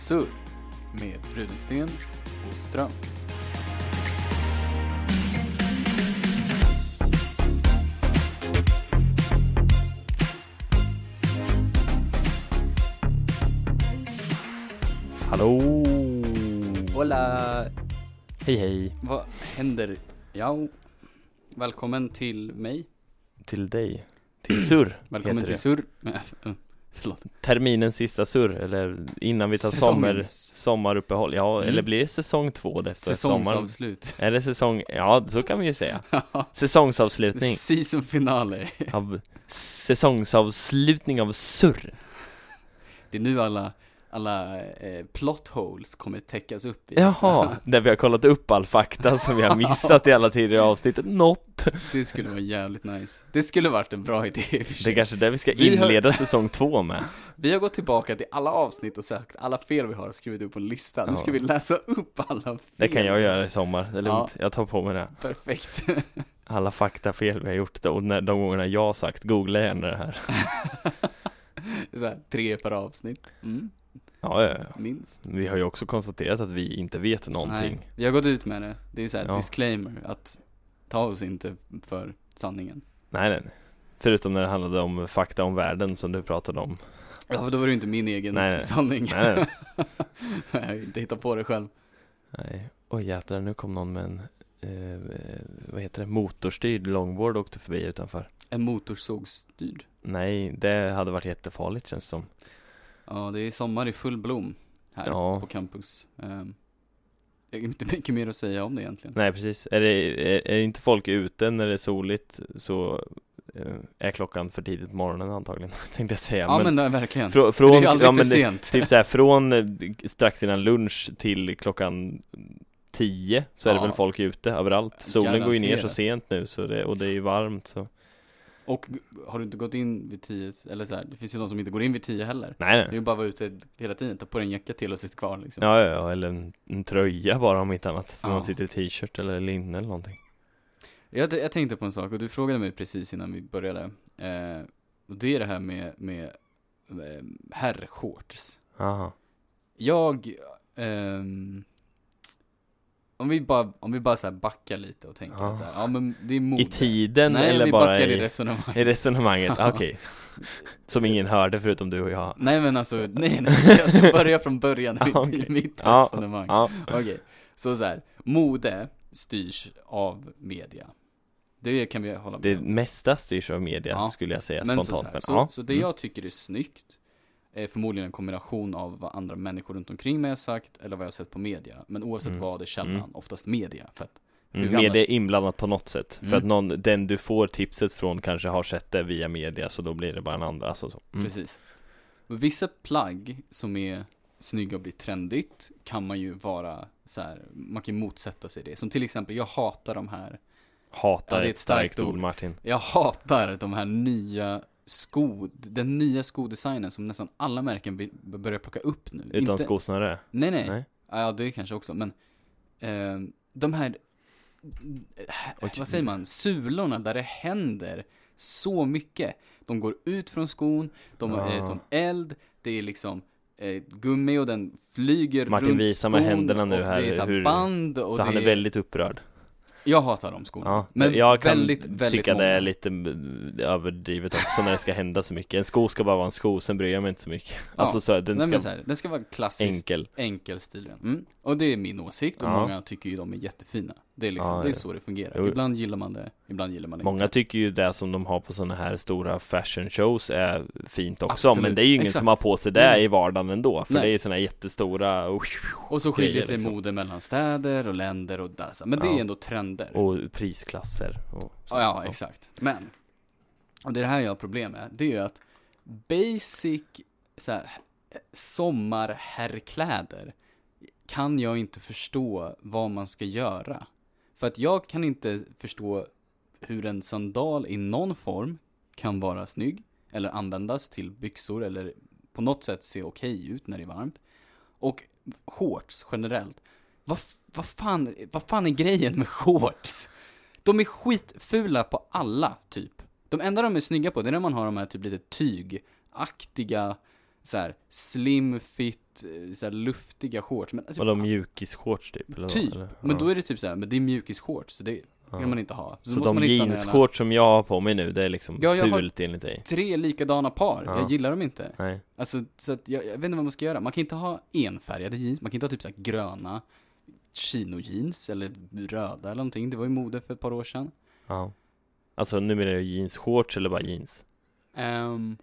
Surr med Rudensten och Ström. Hallå! Hola! Hej hej! Vad händer? Ja, välkommen till mig. Till dig. Till surr. Välkommen till. Surr. Förlåt. Terminens sista surr, eller innan vi tar sommar, sommaruppehåll. Ja, Mm. eller blir det säsong två det efter sommaren? Säsongsavslut. Eller säsong, ja så kan vi ju säga. Säsongsavslutning. Season finale. Av, säsongsavslutning av surr. Det är nu alla, alla eh, plot holes kommer täckas upp i. Jaha, där vi har kollat upp all fakta som vi har missat i alla tidigare avsnitt. Något. Det skulle vara jävligt nice. Det skulle varit en bra idé i för Det är sig. kanske det vi ska Vi har- inleda säsong två med. Vi har gått tillbaka till alla avsnitt och sagt alla fel vi har och skrivit upp på en lista. Nu ska vi läsa upp alla fel. Det kan jag göra i sommar, det är Ja. lugnt. Jag tar på mig det. Perfekt. alla faktafel vi har gjort och när, de gångerna jag har sagt, googla gärna det här. Så här, tre per avsnitt. Mm, Ja, ja, ja. minst. Vi har ju också konstaterat att vi inte vet någonting. Nej, vi har gått ut med det. Det är så här Ja. disclaimer att ta oss inte för sanningen. Nej, nej. Förutom när det handlade om fakta om världen som du pratade om. Ja, för då var det ju inte min egen Nej, nej. sanning. Nej, nej, jag har inte hittat på det själv. nej. Oj jädrar, nu kom någon med en, eh, vad heter det, motorstyrd longboard och åkte förbi utanför. En motorsågsstyrd. Nej, det hade varit jättefarligt känns det som. Ja, det är sommar i full blom här Ja. på campus. Um, det är inte mycket mer att säga om det egentligen. Nej, precis. Är, det, är, är inte folk ute när det är soligt så eh, är klockan för tidigt på morgonen antagligen, tänkte jag säga. Ja, men, nej, verkligen. frå, det från, är ju aldrig ja, för men det, sent. Typ såhär från eh, strax innan lunch till klockan 10 så är det Ja. väl folk ute överallt. Solen går ju ner så Garanterat. sent nu så det, och det är ju varmt så. Och har du inte gått in vid tio, eller så här, det finns ju de som inte går in vid tio heller. Nej Det är nej. ju bara att vara ute hela tiden, ta på dig en jacka till och sitta kvar liksom. Ja, ja, eller en, en tröja bara om inte annat. För Ja. man sitter i t-shirt eller linne eller någonting. Jag, jag tänkte på en sak och du frågade mig precis innan vi började. Eh, och det är det här med, med eh, herrshorts. Aha. Jag, ehm, om vi bara, om vi bara så här backar lite och tänker Ja. så här, ja men det är mode. I tiden Nej, eller bara i, i, resonemang. i resonemanget? Ja. Okej. Som ingen hörde förutom du och jag. Nej men alltså, nej nej, ska börja från början i i mitt resonemang. Ja, Okej, så så här, mode styrs av media. Det kan vi hålla med det om. mesta styrs av media skulle jag säga Men så, spontant. så, här, men så, så det Mm. jag tycker är snyggt är förmodligen en kombination av vad andra människor runt omkring mig har sagt eller vad jag har sett på media. Men oavsett Mm. vad är källan, Mm. oftast media. För att, Mm, media är inblandat på något sätt. För Mm. att någon, den du får tipset från kanske har sett det via media, så då blir det bara en andra, alltså så. Mm. Precis. Vissa plagg som är snygga och blir trendigt kan man ju vara så här, man kan motsätta sig det. Som till exempel, jag hatar de här Hatar Ja, det är ett ett starkt starkt ord, ord. Martin. Jag hatar de här nya sko, den nya skodesignen som nästan alla märken börjar plocka upp nu. Utan Inte- skosnöre? Nej, nej. Nej. Ja, det kanske också, men eh, de här, Oj. vad säger man, sulorna där det händer så mycket. De går ut från skon, de är Ah. som eld, det är liksom eh, gummi och den flyger Martin, runt visa med händerna nu och här det är så här hur- band och Så det han är väldigt upprörd. Jag hatar de skorna. Ja, men jag kan väldigt, väldigt tycka många. det är lite överdrivet också när det ska hända så mycket. En sko ska bara vara en sko, sen bryr jag mig inte så mycket. Alltså så, den ska så här, den ska vara klassisk enkel. enkel stilren. Mm. Och det är min åsikt och Ja. många tycker ju de är jättefina. Det är liksom, Ja, det är ja. så det fungerar. Jo. Ibland gillar man det, ibland gillar man det Många inte. tycker ju det som de har på sådana här stora fashion shows är fint också, Absolut, men det är ju ingen exakt. som har på sig det Nej, i vardagen ändå, för Nej. det är ju sådana här jättestora och, så skiljer sig liksom. mode mellan städer och länder och där. Men det Ja. är ändå trender. och prisklasser och ja, ja, exakt. Men, och det är det här jag har problem med, det är ju att basic så här, sommarherrkläder kan jag inte förstå vad man ska göra. För att jag kan inte förstå hur en sandal i någon form kan vara snygg, eller användas till byxor, eller på något sätt se okej ut när det är varmt. Och shorts generellt. Vad, vad, fan, vad fan är grejen med shorts? De är skitfula på alla, typ. De enda de är snygga på, det är när man har de här typ lite tygaktiga så här slim fit, eh, så här luftiga shorts. Men, typ, Vadå mjukisshorts typ? Eller vad, Typ, eller? men då är det typ så här, men det är mjukisshorts, så det ja. kan man inte ha. Så, måste de jeansshorts som jag har på mig nu, det är liksom Ja, jag har- fult enligt dig? Tre likadana par, Ja. jag gillar dem inte. Nej. Alltså, så att jag, jag vet inte vad man ska göra. Man kan inte ha enfärgade jeans, man kan inte ha typ så här gröna chino-jeans eller röda eller någonting. Det var ju mode för ett par år sedan. Ja. Alltså numera är det jeansshorts eller bara jeans? Ehm,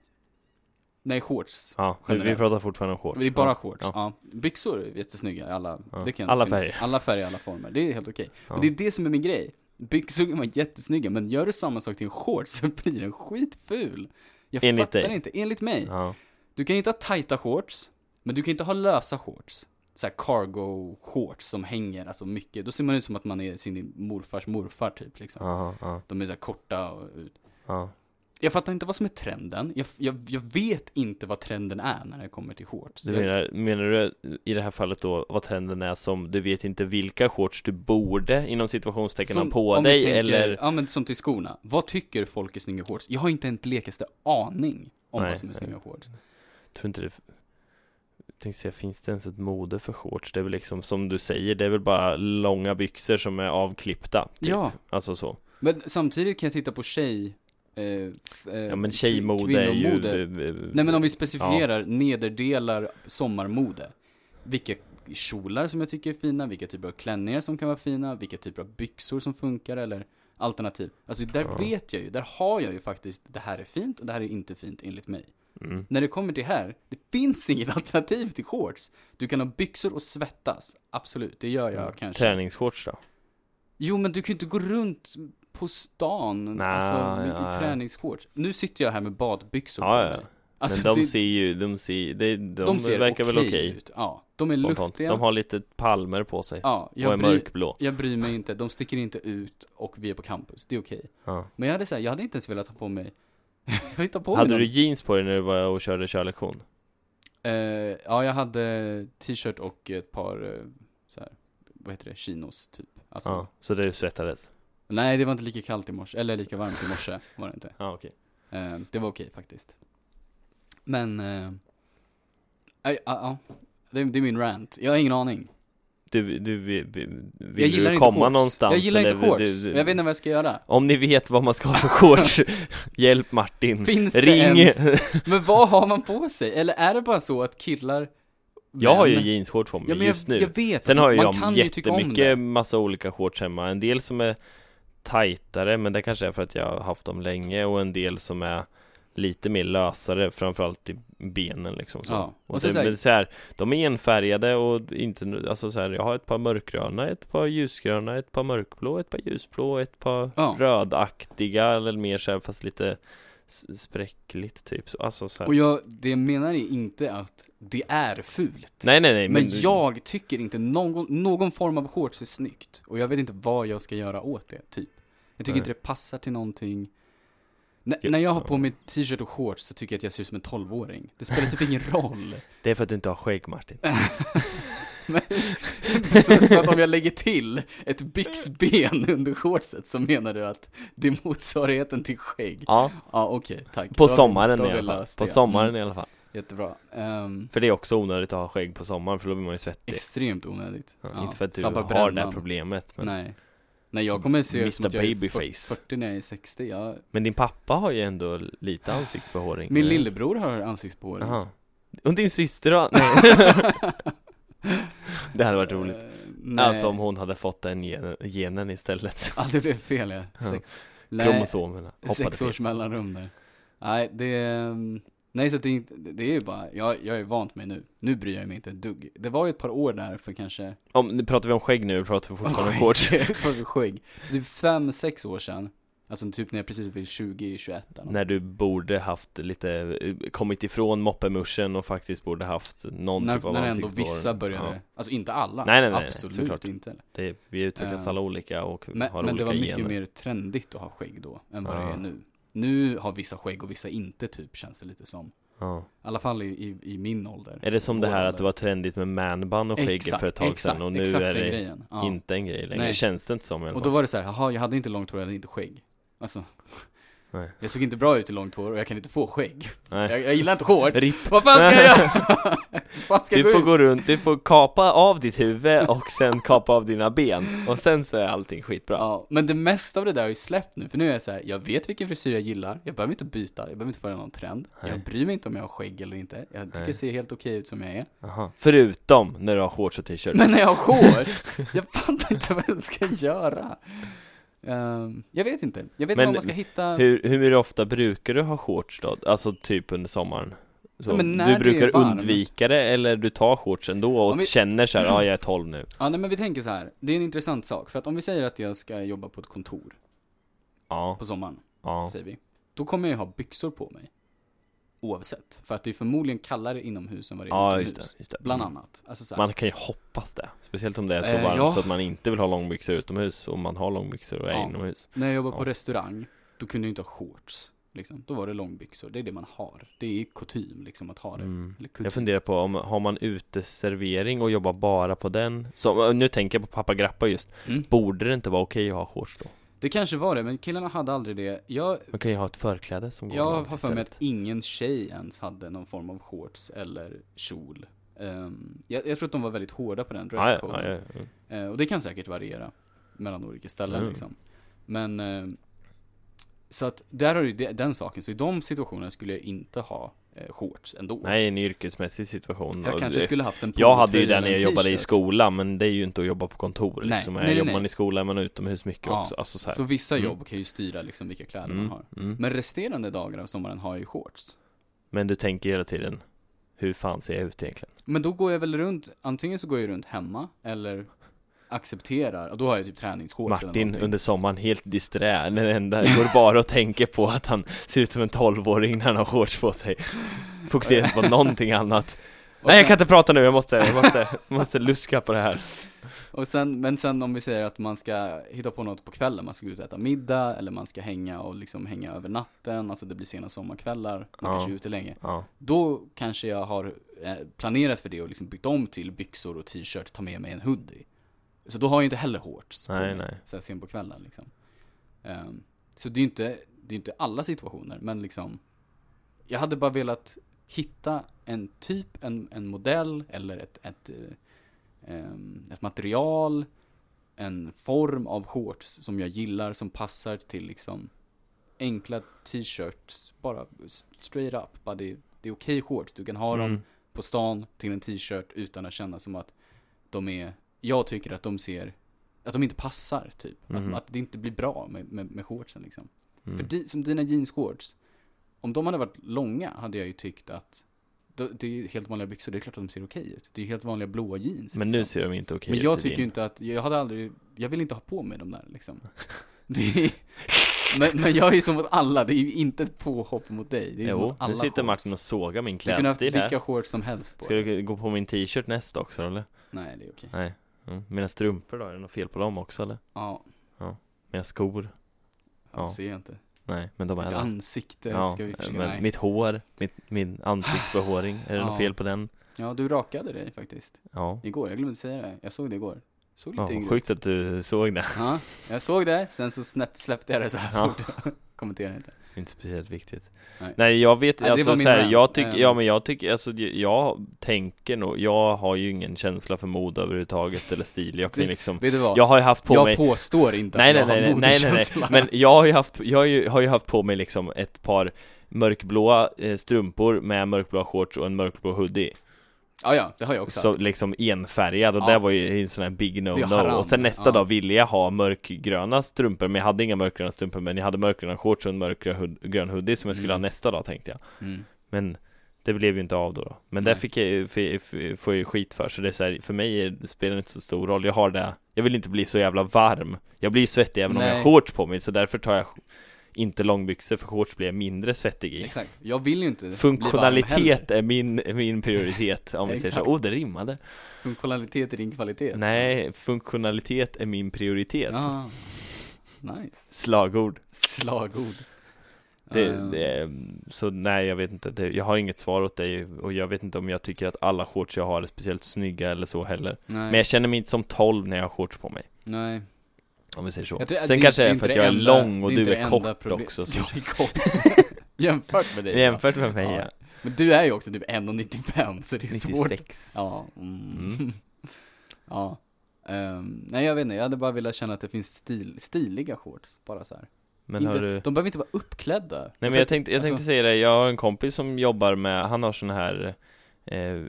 nej, shorts. Ja, vi, vi Generellt. pratar fortfarande om shorts. Det är bara ja. shorts. Ja. Ja. Byxor är jättesnygga, alla, Ja. det Alla färger. Alla färger, alla former. Det är helt okej. Ja. Men det är det som är min grej. Byxor kan vara jättesnygga, men gör du samma sak till en shorts så blir den skitful. Jag Enligt fattar dig? inte, enligt mig. Ja. Du kan inte ha tajta shorts, men du kan inte ha lösa shorts. Så här cargo shorts som hänger, alltså mycket. Då ser man ut som att man är sin morfars morfar typ liksom. Ja, ja, De är så korta och ut. Ja. Jag fattar inte vad som är trenden. Jag, jag, jag vet inte vad trenden är när det kommer till shorts. Du Jag- menar, menar du i det här fallet då vad trenden är som du vet inte vilka shorts du borde inom situationstecken ha på dig tänker- eller? Ja men som till skorna. Vad tycker folk är snygga shorts? Jag har inte en blekaste aning om Nej, vad som är nej. snygga shorts. tror inte det jag tänkte säga, finns det ens ett mode för shorts? Det är väl liksom som du säger, det är väl bara långa byxor som är avklippta typ. Ja, Alltså så men samtidigt kan jag titta på tjej... Eh, eh, Ja men tjejmode är ju Nej men om vi specifierar nederdelar sommarmode. Vilka kjolar som jag tycker är fina, vilka typer av klänningar som kan vara fina, vilka typer av byxor som funkar eller alternativ. Alltså där Ja. vet jag ju, där har jag ju faktiskt, det här är fint och det här är inte fint enligt mig. mm. När det kommer till här, det finns inget alternativ till shorts. Du kan ha byxor och svettas, absolut, det gör jag Mm. kanske. Träningsshorts då? Jo men du kan ju inte gå runt på stan, Nej, alltså i ja. träningsshorts. Nu sitter jag här med badbyxor Ja, på ja. Alltså, men de det- ser ju, de ser, de, de, de ser verkar väl okej okej ut. Ja, de är spontant. luftiga. De har lite palmer på sig Ja, och är jag bryr, mörkblå jag bryr mig inte. De sticker inte ut och vi är på campus. Det är okej. ja. Men jag hade så här, jag hade inte ens velat ha på mig Jag på Hade mig du någon- jeans på dig när du var och körde körlektion? eh, Ja, jag hade t-shirt och ett par eh, så här, vad heter det, chinos typ. Alltså, Ja, så det svettades? Nej, det var inte lika kallt i morse, eller lika varmt i morse var det inte. Ja, okej Eh, det var okej faktiskt. Men, eh, aj, ja, ja. det, det är min rant. Jag har ingen aning. Du, du, vill, jag gillar du komma någonstans? Jag gillar eller inte shorts. du- Jag vet inte vad jag ska göra. Om ni vet vad man ska ha för shorts, hjälp Martin Finns det Ring! ens? Men vad har man på sig? Eller är det bara så att killar Jag har ju Men- jeansshorts på mig ja, men just jag, nu jag vet, Sen har ju man jag kan ju tycka om det. jättemycket massa olika shorts hemma En del som är tajtare, men det kanske är för att jag har haft dem länge Och en del som är lite mer lösare, framförallt i benen liksom så. Ja, Och, och så det, så men så här, de är enfärgade och inte, alltså så här, jag har ett par mörkgröna, ett par ljusgröna, ett par mörkblå, ett par ljusblå, ett par Ja. rödaktiga eller mer så här, fast lite spräckligt typ så, alltså så här. Och jag, det jag menar är inte att det är fult. Nej nej nej Men, jag tycker inte någon, någon form av shorts är snyggt. Och jag vet inte vad jag ska göra åt det, typ. Jag tycker Nej. inte det passar till någonting. N-. När jag har på mig t-shirt och shorts så tycker jag att jag ser ut som en 12-åring. Det spelar typ ingen roll. Det är för att du inte har skägg Martin Men, så, så att om jag lägger till ett byxben under shortset så menar du att det är motsvarigheten till skägg? Ja, Ja, okej, tack. på Då sommaren då i alla fall På det. sommaren Mm, i alla fall Jättebra. Ehm, För det är också onödigt att ha skägg på sommaren för då blir man ju svettig extremt onödigt. ja, Ja, Inte för att du har det här problemet men, Nej. Nej, jag kommer se ut som att jag är Babyface. 40 när jag är 60. Jag, men din pappa har ju ändå lite ansiktsbehåring min eller? lillebror har ansiktsbehåring. Jaha Och din syster då? Nej Det hade varit roligt Eh, nej. Alltså om hon hade fått den genen, genen istället Ja, det blev fel ja. Sex, Kromosomerna hoppade sex fel års mellanrum där. Nej, det mm, nej så det, det är ju bara, jag, jag är vant mig nu. Nu bryr jag mig inte ett dugg. Det var ju ett par år där för kanske om, Nu pratar vi om skägg nu, eller pratar vi fortfarande om shorts För skägg. Typ fem, sex år sedan. Alltså typ när jag precis var 20, 21 eller något. När du borde haft lite, kommit ifrån moppemuschen och faktiskt borde haft någon när, typ av när ändå vissa började, Ja. alltså inte alla. Nej, nej, nej, Absolut såklart. inte. Det, vi utvecklas Eh, alla olika och Men, har men olika det var mycket gener. mer trendigt att ha skägg då, än vad det Ja. är nu. Nu har vissa skägg och vissa inte typ, känns det lite som. Ja. I alla fall i, i, i min ålder. Är det som det här att ålder. det var trendigt med manbun och skägg för ett tag exakt, sedan och nu är det. Ja. inte en grej längre? Nej. Känns det inte som i alla Och då var det så här, jaha, jag hade inte långt hår, jag hade inte skägg. Alltså, Nej. Jag såg inte bra ut i långt hår och jag kan inte få skägg. Nej. Jag, jag gillar inte shorts. RIP. Vad fan ska jag göra? Fan ska Du jag får ut? gå runt, du får kapa av ditt huvud och sen kapa av dina ben och sen så är allting skitbra. Ja, men det mesta av det där har ju släppt nu, för nu är jag så här, jag vet vilken frisyr jag gillar, jag behöver inte byta, jag behöver inte följa någon trend, Nej. jag bryr mig inte om jag har skägg eller inte, jag tycker Nej. jag ser helt okej ut som jag är. Aha. Förutom när du har shorts och t-shirt. Men när jag har shorts, jag fattar inte vad jag ska göra. Ehm, jag vet inte, jag vet inte vad man ska hitta. Hur, hur ofta brukar du ha shorts då? Alltså typ under sommaren? Så när du brukar undvika det eller du tar shorts ändå och Om vi- känner så här, ja jag är 12 nu. Ja, nej men vi tänker så här, det är en intressant sak, för att om vi säger att jag ska jobba på ett kontor Ja, på sommaren, ja. säger vi, då kommer jag ha byxor på mig. Oavsett, för att det är förmodligen kallare inomhus än vad det är Ja, utomhus. just det, just det. Bland Mm. annat. Alltså Man kan ju hoppas det. Speciellt om det är så Eh, varmt ja. så att man inte vill ha långbyxor utomhus och man har långbyxor och är Ja. inomhus. När jag jobbade på Ja. restaurang, då kunde jag inte ha shorts. Liksom. Då var det långbyxor, det är det man har. Det är kutym liksom att ha det. Mm. Jag funderar på om, har man uteservering och jobbar bara på den? Så, nu tänker jag på pappa Grappa just. Mm. Borde det inte vara okej att ha shorts då? Det kanske var det, men killarna hade aldrig det. Jag, Man kan ju ha ett förkläde som går jag har för mig att ingen tjej ens hade någon form av shorts eller kjol. Ehm, jag, jag tror att de var väldigt hårda på den ja, dresscoden. ja, ja, ja. Eh, och det kan säkert variera mellan olika ställen Mm. liksom. Men, eh, så att där har du den saken. Så i de situationerna skulle jag inte ha shorts ändå. Nej, en yrkesmässig situation. Jag kanske det- skulle haft en Jag hade ju det när jag jobbade i skolan, men det är ju inte att jobba på kontor Nej, liksom. nej, nej, Jobbar man i skolan är man utomhus mycket Ja, också. Alltså, så, så, vissa Mm. jobb kan ju styra liksom vilka kläder Mm, man har. mm. Men resterande dagar av sommaren har jag ju shorts. Men du tänker hela tiden, hur fan ser jag ut egentligen? Men då går jag väl runt, antingen så går jag runt hemma, eller accepterar, och då har jag typ träningsshorts Martin under sommaren helt disträ, den enda går bara och tänker på att han ser ut som en 12-åring när han har shorts på sig. Fokuserar inte på någonting annat. Och Nej jag sen- kan inte prata nu, jag måste, jag måste, måste luska på det här. Och sen, men sen om vi säger att man ska hitta på något på kvällen, man ska gå ut och äta middag, eller man ska hänga och liksom hänga över natten, alltså det blir sena sommarkvällar, man Ja. kanske är ute länge. Ja, Då kanske jag har eh, planerat för det och liksom byggt om till byxor och t-shirt, ta med mig en hoodie. Så då har jag inte heller shorts på Nej, mig, nej. så här sen på kvällen liksom. Ehm, så det är ju inte, det är inte alla situationer, men liksom Jag hade bara velat hitta en typ, en, en modell eller ett, ett, ehm, ett material, en form av shorts som jag gillar, som passar till liksom enkla t-shirts, bara straight up. Bara det, det är okej shorts, du kan ha dem mm. på stan till en t-shirt utan att känna som att de är, jag tycker att de ser, att de inte passar typ. Mhm. Att, att det inte blir bra med, med, med shortsen liksom. Mm. För di, som dina jeansshorts, om de hade varit långa hade jag ju tyckt att då, det är ju helt vanliga byxor, det är klart att de ser okej ut. Det är ju helt vanliga blåa jeans. Men nu liksom. ser de inte okej Men ut jag i tycker ju inte att, jag hade aldrig, jag vill inte ha på mig de där liksom. Det är, men, men jag är ju som mot alla, det är ju inte ett påhopp mot dig. Det är Jo, mot alla nu sitter. Martin och sågar min Du kunde haft klädstil vilka här. shorts som helst på Ska du gå på min t-shirt nästa också eller? Nej, det är okej. Nej. Mm. Mina strumpor då, är det något fel på dem också eller? Ja, Mina skor? ja. Ja. ser jag inte. Nej, men de är där. ansikte Ja, ska vi försöka, men nej. mitt hår, mitt, min ansiktsbehåring, är det Ja. något fel på den? Ja, du rakade dig faktiskt. Ja. Igår, jag glömde säga det. Jag såg det igår. Såg lite ja yngre sjukt ut. att du såg det. Ja, jag såg det, sen så snäpp, släppte jag det så här Ja. fort. Kommenterar inte. Inte speciellt viktigt. Nej. Nej, jag vet, Nej, alltså så här, jag tycker, Eh. ja men jag tycker, alltså jag- jag tänker nog, jag har ju ingen känsla för mode överhuvudtaget eller stil. Jag kan Det- liksom, Vet du vad? jag har ju haft på jag mig påstår inte Nej att nej jag nej har nej, nej nej, men jag har ju haft, jag har ju, har ju haft på mig liksom ett par mörkblåa eh, strumpor med mörkblåa shorts och en mörkblå hoodie Ja, ja, det har jag också Så haft. liksom enfärgad och Ja. det var ju en sån här big no-no Och sen nästa ja. dag ville jag ha mörkgröna strumpor men jag hade inga mörkgröna strumpor men jag hade mörkgröna shorts och en mörkgrön hoodie som jag skulle Mm. ha nästa dag tänkte jag Mm. Men det blev ju inte av då, då. Men det Nej. fick jag ju, f- f- får jag ju skit för så det är så här, för mig spelar det inte så stor roll Jag har det, jag vill inte bli så jävla varm Jag blir ju svettig även om jag Nej. har shorts på mig så därför tar jag inte långbyxor för shorts blir jag mindre svettig i. Exakt, jag vill ju inte Funktionalitet är min, min prioritet om vi säger så, oh det rimmade. Funktionalitet är din kvalitet. Nej, funktionalitet är min prioritet. Ja, nice. Slagord. Slagord. Det, Eh, det, Så nej, jag vet inte, det, jag har inget svar åt dig Och jag vet inte om jag tycker att alla shorts jag har är speciellt snygga eller så heller. Nej, Men jag känner mig inte som 12 när jag har shorts på mig. Nej Om vi säger så. Jag tror- Sen det- kanske det är inte för att det jag är enda- lång och det du inte är det enda kort problem- också. Så. Jag är kort. Jämfört med dig. Jämfört med mig Ja. Men du är ju också typ 1,95 så det är svårt. 96. Ja. Mm. Mm. ja. Ehm, nej jag vet inte, jag hade bara velat känna att det finns stil, stiliga shorts, bara så här. Men inte, har du... De behöver inte vara uppklädda. Nej men jag tänkte, jag tänkte alltså- säga det, jag har en kompis som jobbar med, han har sån här eh,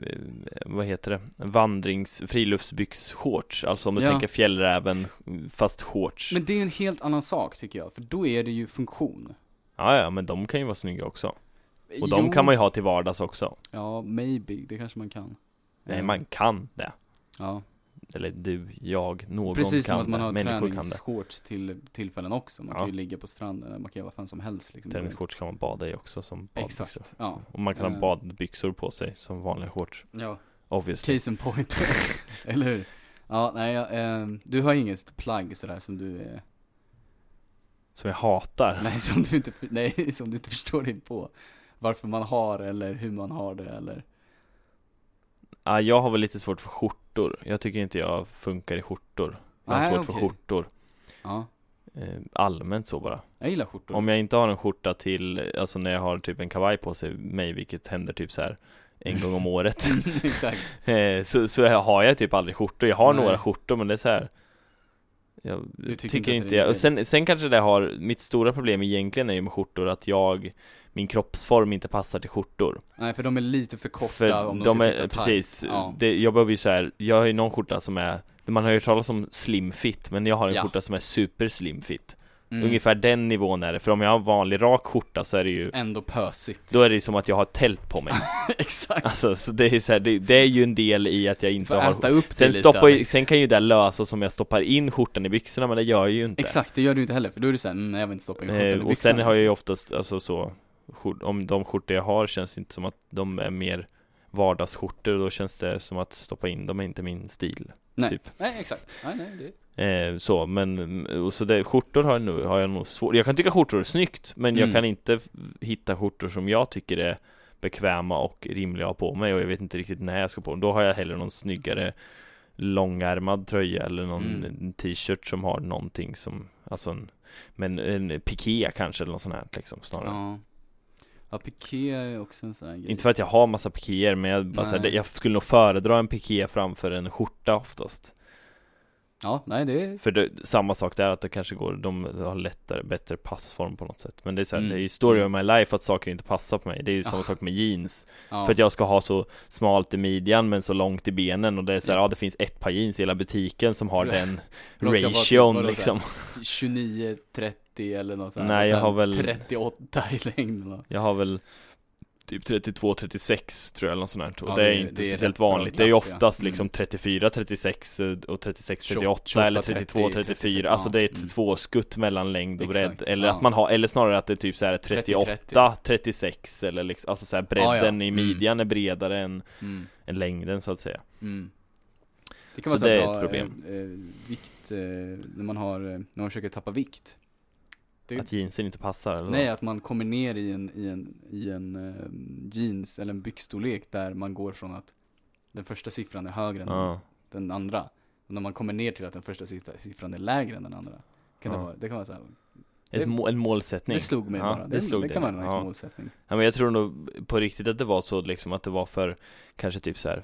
vad heter det? Vandrings, friluftsbyxshorts, alltså om du Ja. tänker fjällräven fast shorts. Men det är en helt annan sak tycker jag, för då är det ju funktion. Ja, ja, men de kan ju vara snygga också. Och de Jo, kan man ju ha till vardags också. Ja, maybe, det kanske man kan. Nej, Ehm, man kan det. Ja, Eller du, jag, någon precis kan som att man har träningsshorts till tillfällen också. Man Ja. kan ju ligga på stranden, man kan göra vad fan som helst liksom. Träningsshorts kan man bada i också som badbyxor. Exakt, ja. Och man kan ha Eh. badbyxor på sig som vanliga shorts. Ja, Obviously. case in point. Eller hur? Ja, nej, ja, ehm, du har inget plagg sådär som du är, Som jag hatar. nej som du inte, nej som du inte förstår dig på. Varför man har eller hur man har det eller Ja, jag har väl lite svårt för skjortor. Jag tycker inte jag funkar i skjortor. Jag har Nej, svårt för okej. skjortor. Ja, Eh, allmänt så bara. jag gillar skjortor. Om jag inte har en skjorta till, alltså när jag har typ en kavaj på sig, mig, vilket händer typ så här en gång om året. Exakt. Eh, så, så har jag typ aldrig skjortor. Jag har Nej. några skjortor men det är så här. Jag tycker, tycker inte att inte det är jag. Och sen, sen kanske det har, mitt stora problem egentligen är ju med skjortor att jag min kroppsform inte passar till skjortor. Nej, för de är lite för korta För om de, de ska är, sitta precis, Ja. det, jag behöver ju så här, jag har ju någon skjorta som är Man har ju talas om slim fit, men jag har en Ja. skjorta som är super slim fit Mm. Ungefär den nivån är det, för om jag har en vanlig rak skjorta så är det ju Ändå pösigt. Då är det ju som att jag har tält på mig Exakt. Alltså, så det är ju så här, det, det är ju en del i att jag inte Får har äta upp Sen, lite, stoppar ju, sen kan ju det lösa som jag stoppar in skjortan i byxorna, men det gör jag ju inte Exakt, det gör du inte heller, för då är du såhär, mm, nej jag vill inte stoppa in skjortan i byxorna. Och sen har jag ju oftast, alltså så Om de skjortor jag har känns inte som att de är mer vardagsskjortor, och då känns det som att stoppa in dem är inte min stil Nej. typ. Nej, exakt. Nej, nej, det... Eh, så, men, och så det, skjortor har jag, nog, har jag nog svårt Jag kan tycka skjortor är snyggt Men jag Mm. kan inte hitta skjortor som jag tycker är bekväma och rimliga att ha på mig Och jag vet inte riktigt när jag ska på dem Då har jag hellre någon snyggare långärmad tröja eller någon Mm. t-shirt som har någonting som Alltså en, men en piké kanske eller något sånt här liksom snarare Ja. Ja, piké är också en sån här grej. Inte för att jag har massa pikéer men jag, bara så här, jag skulle nog föredra en piké framför en skjorta oftast Ja, nej det är... För det, samma sak där, att det kanske går, de har lättare, bättre passform på något sätt Men det är så här, Mm. det är ju story of my life att saker inte passar på mig Det är ju samma Ja. sak med jeans Ja. För att jag ska ha så smalt i midjan men så långt i benen Och det är så här, Ja. ja det finns ett par jeans i hela butiken som har den vara ration vadå, liksom 29, 30 eller något sånt Nej, jag har väl- 38 i längd eller något. Jag har väl typ 32, 36 tror jag eller något sånt här. Och Ja, det är det är- inte det är speciellt vanligt Det är ju ja. oftast Mm. liksom 34, 36 eh, och 36, 28, 38 eller 30, 32, 34 Alltså ja. det är ett Mm. tvåskutt mellan längd och bredd Exakt, Eller ja. att man har, eller snarare att det är typ så här 38, 30. 36 eller liksom, alltså så här Ja, ja. bredden i Mm. midjan är bredare än, Mm. än längden så att säga Mm. Det kan vara Så så, det är bra ett problem. Eh, eh, vikt, eh, när man har, eh, när man försöker tappa vikt. Det- Att jeansen inte passar eller Nej, att man kommer ner i en, i en, i en eh, jeans eller en byxstorlek där man går från att den första siffran är högre än Ja, den andra. Och när man kommer ner till att den första siffra- siffran är lägre än den andra. Kan det, Ja. vara, det kan vara så här. Det- må, en målsättning Det slog mig Ja, bara. det Det, slog det kan vara en nice Ja. målsättning. Ja, men jag tror nog på riktigt att det var så liksom att det var för kanske typ så här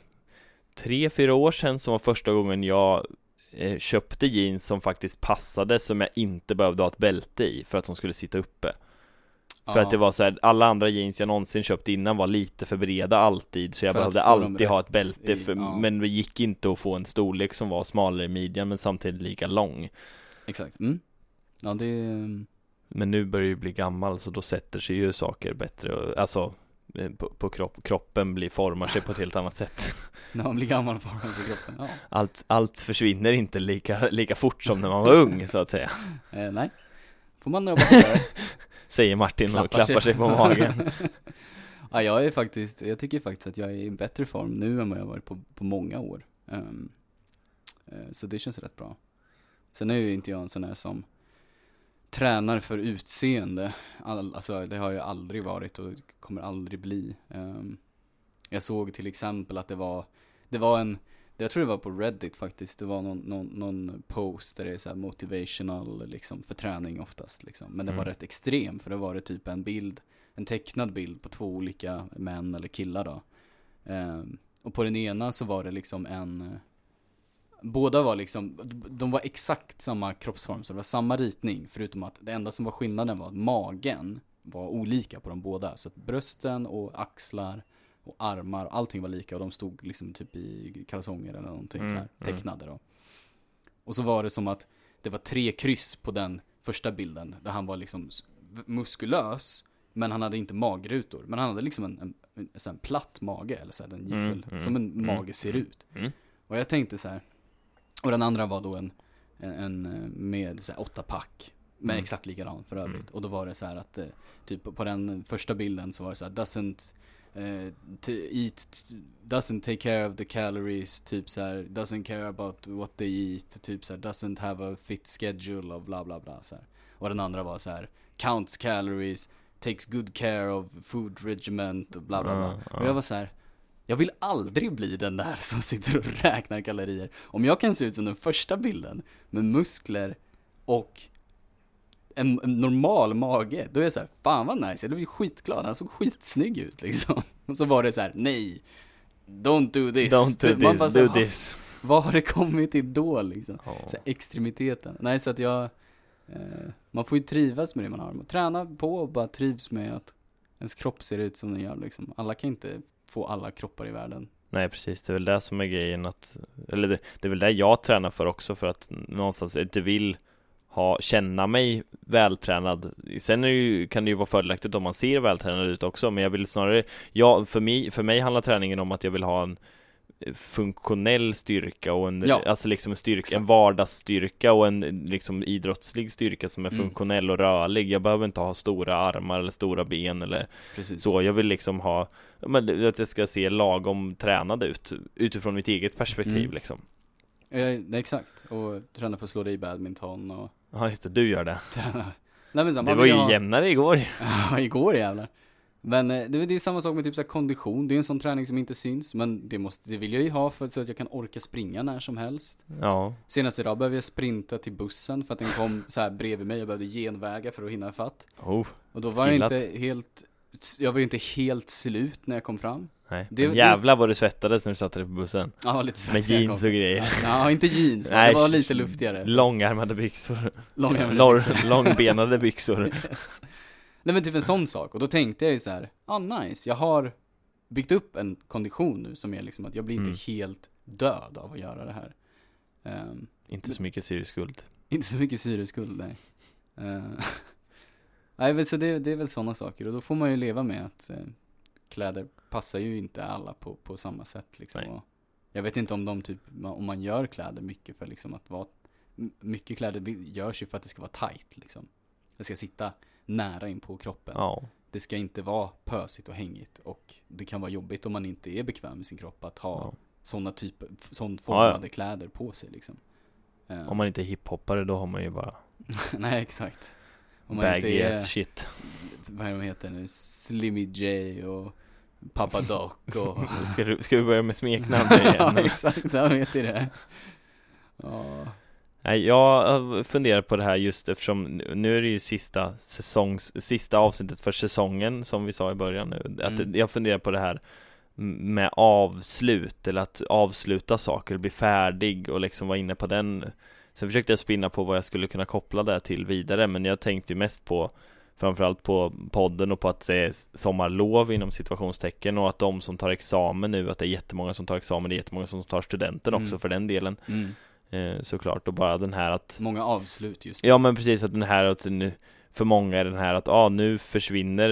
tre, fyra år sedan som var första gången jag köpte jeans som faktiskt passade som jag inte behövde ha ett bälte i för att de skulle sitta uppe. För att det var så här, alla andra jeans jag någonsin köpt innan var lite för breda alltid så jag För behövde alltid ha ett bälte i- för, ja. men det gick inte att få en storlek som var smalare i midjan men samtidigt lika lång. Exakt. Mm. Ja, det. Men nu börjar ju bli gammal så då sätter sig ju saker bättre alltså eh, på, på kropp, kroppen blir, formar sig på ett helt annat sätt När man blir gammal man på kroppen. Ja. allt, allt försvinner inte lika, lika fort som när man var ung så att säga Eh, nej. Får man jobba vidare. Säger Martin och klappar sig på magen ja, jag är faktiskt, jag tycker faktiskt att jag är i bättre form nu än vad jag varit på, på många år. Eh, så det känns rätt bra. Sen är ju inte jag en sån här som tränar för utseende. All, alltså det har jag aldrig varit och kommer aldrig bli. Ehm, jag såg till exempel att det var, det var en, jag tror det var på Reddit faktiskt, det var någon, någon, någon post där det är så motivational liksom för träning oftast liksom. Men det var Mm. rätt extrem för det var det typ en bild, en tecknad bild på två olika män eller killar då. Ehm, och på den ena så var det liksom en Båda var liksom, de var exakt samma kroppsform, så det var samma ritning Förutom att det enda som var skillnaden var att magen var olika på de båda Så att brösten och axlar och armar, allting var lika och de stod liksom typ i kalsonger eller någonting Mm, så här, mm. tecknade då Och så var det som att det var tre kryss på den första bilden Där han var liksom muskulös Men han hade inte magrutor, men han hade liksom en, en, en, en, platt mage eller så här, den gick Mm, väl mm, som en mm, mage ser ut Mm. Och jag tänkte så här. Och den andra var då en, en, med så här åtta pack Men Mm. exakt likadan för övrigt Mm. Och då var det så här att eh, Typ på den första bilden så var det så här Doesn't t- eat, doesn't take care of the calories, typ så här, doesn't care about what they eat, typ så här, doesn't have a fit schedule och bla bla bla så här. Och den andra var så här, counts calories, takes good care of food regiment och bla bla bla. Ja, ja. Och jag var så här. Jag vill aldrig bli den där som sitter och räknar kalorier. Om jag kan se ut som den första bilden med muskler och en, en normal mage, då är jag så här, fan vad nice, jag blev skitglad, han såg skitsnygg ut liksom. Och så var det så här, nej, don't do this. Don't do Man this, här, do this Vad har det kommit till då liksom? Ja. Så här, extremiteten. Nej, så att jag, eh, man får ju trivas med det man har. Man träna på och bara trivs med att ens kropp ser ut som den gör liksom. Alla kan inte få alla kroppar i världen. Nej precis, det är väl det som är grejen att Eller det, det är väl det jag tränar för också för att någonstans inte vill ha, känna mig vältränad Sen är det ju, kan det ju vara fördelaktigt om man ser vältränad ut också Men jag vill snarare, ja, för mig, för mig handlar träningen om att jag vill ha en funktionell styrka och en, Ja. alltså liksom en styrka, en vardagsstyrka och en liksom idrottslig styrka som är Mm. funktionell och rörlig Jag behöver inte ha stora armar eller stora ben eller Precis. så, jag vill liksom ha, ja, men att det ska se lagom tränad ut Utifrån mitt eget perspektiv Mm. liksom nej, exakt. Och träna för att slå dig i badminton och Ja just det, du gör det träna. Nej men här, Det var ju ha... jämnare igår Ja, igår jävlar. Men eh, det, det är samma sak med typ så kondition. Det är en sån träning som inte syns. Men det, måste, det vill jag ju ha för så att jag kan orka springa när som helst. Ja, Senast idag behövde jag sprinta till bussen för att den kom så här bredvid mig. Jag behövde genvägar för att hinna ifatt. oh, Och då var Skillat. jag inte helt, jag var ju inte helt slut när jag kom fram. nej Det- Men Jävlar vad du svettades när du satte dig på bussen Ja, lite Med svettig jag jeans och grejer Ja, inte jeans, men Nej, det var lite luftigare. så- Långärmade byxor Långärmade Lång, byxor. Långbenade byxor Yes. Nej men typ en sån sak, och då tänkte jag ju så här, ah nice, jag har byggt upp en kondition nu som är liksom att jag blir inte Mm. helt död av att göra det här. Ehm, Inte så mycket syriskuld inte så mycket syreskuld, nej. Ehm, nej men så det, det är väl sådana saker, och då får man ju leva med att eh, kläder passar ju inte alla på, på samma sätt liksom. Nej. Och jag vet inte om de typ, om man gör kläder mycket för liksom att vara, mycket kläder görs ju för att det ska vara tight liksom. Det ska sitta nära in på kroppen. Ja, Det ska inte vara pösigt och hängigt och det kan vara jobbigt om man inte är bekväm med sin kropp att ha ja. sådana typer, sån Ja, formade kläder på sig liksom. Eh, Om man inte är hiphoppare då har man ju bara Nej exakt. Om man inte baggy är, ass shit vad är de heter nu, Slimmy J och Papa Doc och ska, du, ska vi börja med smeknamn Ja igen? exakt, jag vet ju det. Ja, Nej, jag funderar på det här just eftersom nu är det ju sista säsongs, sista avsnittet för säsongen som vi sa i början nu. Att Mm. jag funderar på det här med avslut eller att avsluta saker, bli färdig och liksom vara inne på den. Sen försökte jag spinna på vad jag skulle kunna koppla det till vidare, men jag tänkte ju mest på Framförallt på podden och på att det är sommarlov inom situationstecken och att de som tar examen nu, att det är jättemånga som tar examen, det är jättemånga som tar studenten också Mm. för den delen mm. Eh, Såklart och bara den här att många avslut just Ja men precis att den här att nu För många är den här att ah, nu försvinner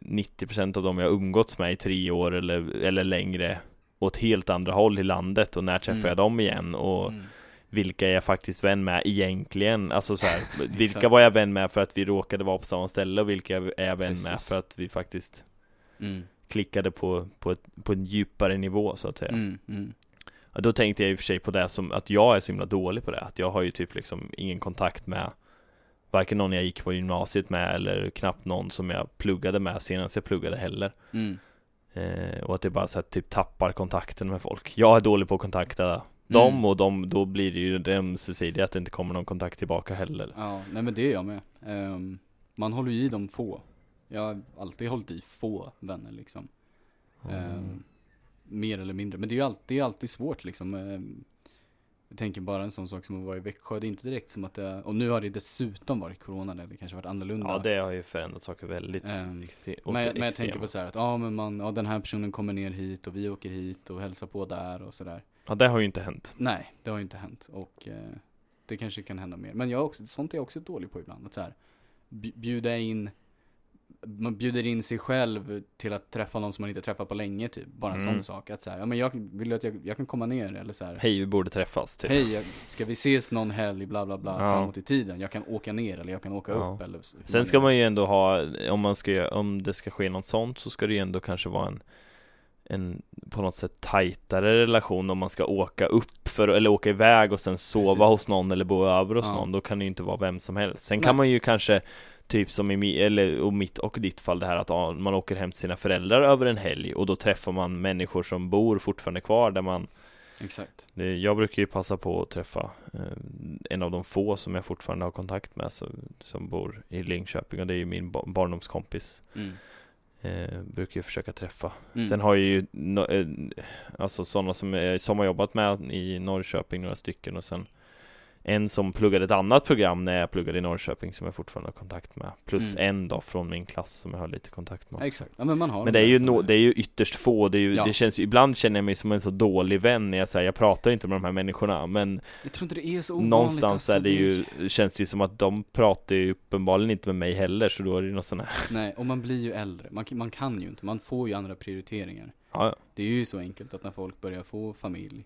90% av de jag umgåtts med i tre år eller, eller längre Åt helt andra håll i landet och när träffar Mm. jag dem igen och Mm. vilka är jag faktiskt vän med egentligen? Alltså så här, vilka var jag vän med för att vi råkade vara på samma ställe och vilka är jag vän med Precis. för att vi faktiskt Mm. klickade på, på, ett, på en djupare nivå så att säga Mm. Mm. Ja, Då tänkte jag i och för sig på det som att jag är så himla dålig på det Att jag har ju typ liksom ingen kontakt med Varken någon jag gick på gymnasiet med eller knappt någon som jag pluggade med senast jag pluggade heller Mm. eh, Och att det bara så här, typ tappar kontakten med folk Jag är dålig på att kontakta dem Mm. och de, då blir det ju det ömsesidiga att det inte kommer någon kontakt tillbaka heller Ja, nej men det är jag med. Ehm, man håller ju i de få. Jag har alltid hållit i få vänner liksom. Ehm, mer eller mindre. Men det är ju alltid, alltid svårt liksom. Ehm, jag tänker bara en sån sak som att vara i Växjö. Det är inte direkt som att det, och nu har det dessutom varit corona där det kanske varit annorlunda. Ja det har ju förändrat saker väldigt Ehm, extre- men, men jag tänker på så här att, ja men man, ja den här personen kommer ner hit och vi åker hit och hälsar på där och sådär. Ja det har ju inte hänt Nej, det har ju inte hänt och eh, det kanske kan hända mer. Men jag också, sånt är jag också dålig på ibland. Att så här, bj- bjuda in, man bjuder in sig själv till att träffa någon som man inte träffat på länge typ. Bara en Mm. sån sak. Att så här, ja men jag vill att jag, jag kan komma ner eller så här. Hej vi borde träffas typ Hej, jag, ska vi ses någon helg bla bla bla Ja. framåt i tiden? Jag kan åka ner eller jag kan åka Ja. upp eller Sen ska man ju ändå ha, om man ska om det ska ske något sånt så ska det ju ändå kanske vara en en på något sätt tajtare relation om man ska åka upp för, eller åka iväg och sen sova Precis. hos någon eller bo över hos Ja. någon, då kan det ju inte vara vem som helst. Sen Nej. kan man ju kanske Typ som i eller och mitt och ditt fall det här att man åker hem till sina föräldrar över en helg och då träffar man människor som bor fortfarande kvar där man Exakt. Jag brukar ju passa på att träffa eh, en av de få som jag fortfarande har kontakt med som bor i Linköping och det är ju min ba- barndomskompis Mm. eh, Brukar ju försöka träffa Mm. Sen har jag ju no, eh, Alltså sådana som, eh, som har jobbat med i Norrköping några stycken och sen En som pluggade ett annat program när jag pluggade i Norrköping som jag fortfarande har kontakt med Plus Mm. en då från min klass som jag har lite kontakt med exakt. Ja men man har men de det är ju, no, det är ju ytterst få, det, är ju, Ja. det känns ibland känner jag mig som en så dålig vän när jag säger jag pratar inte med de här människorna men Jag tror inte det är så ovanligt någonstans alltså, är det ju, känns det ju som att de pratar ju uppenbarligen inte med mig heller så då är det ju något sånt här Nej, och man blir ju äldre. Man, man kan ju inte, man får ju andra prioriteringar. Ja, ja. Det är ju så enkelt att när folk börjar få familj